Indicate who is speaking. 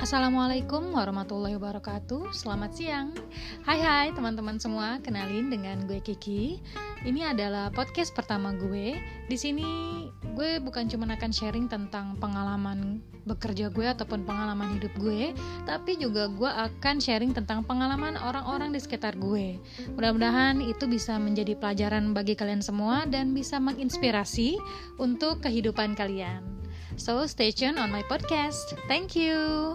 Speaker 1: Assalamualaikum warahmatullahi wabarakatuh. Selamat siang. Hai hai teman-teman semua. Kenalin dengan gue Kiki. Ini adalah podcast pertama gue. Di sini gue bukan cuma akan sharing tentang pengalaman bekerja gue Ataupun pengalaman hidup gue Tapi juga gue akan sharing tentang pengalaman orang-orang di sekitar gue. Mudah-mudahan itu bisa menjadi pelajaran bagi kalian semua Dan bisa menginspirasi untuk kehidupan kalian. So stay tuned on my podcast. Thank you.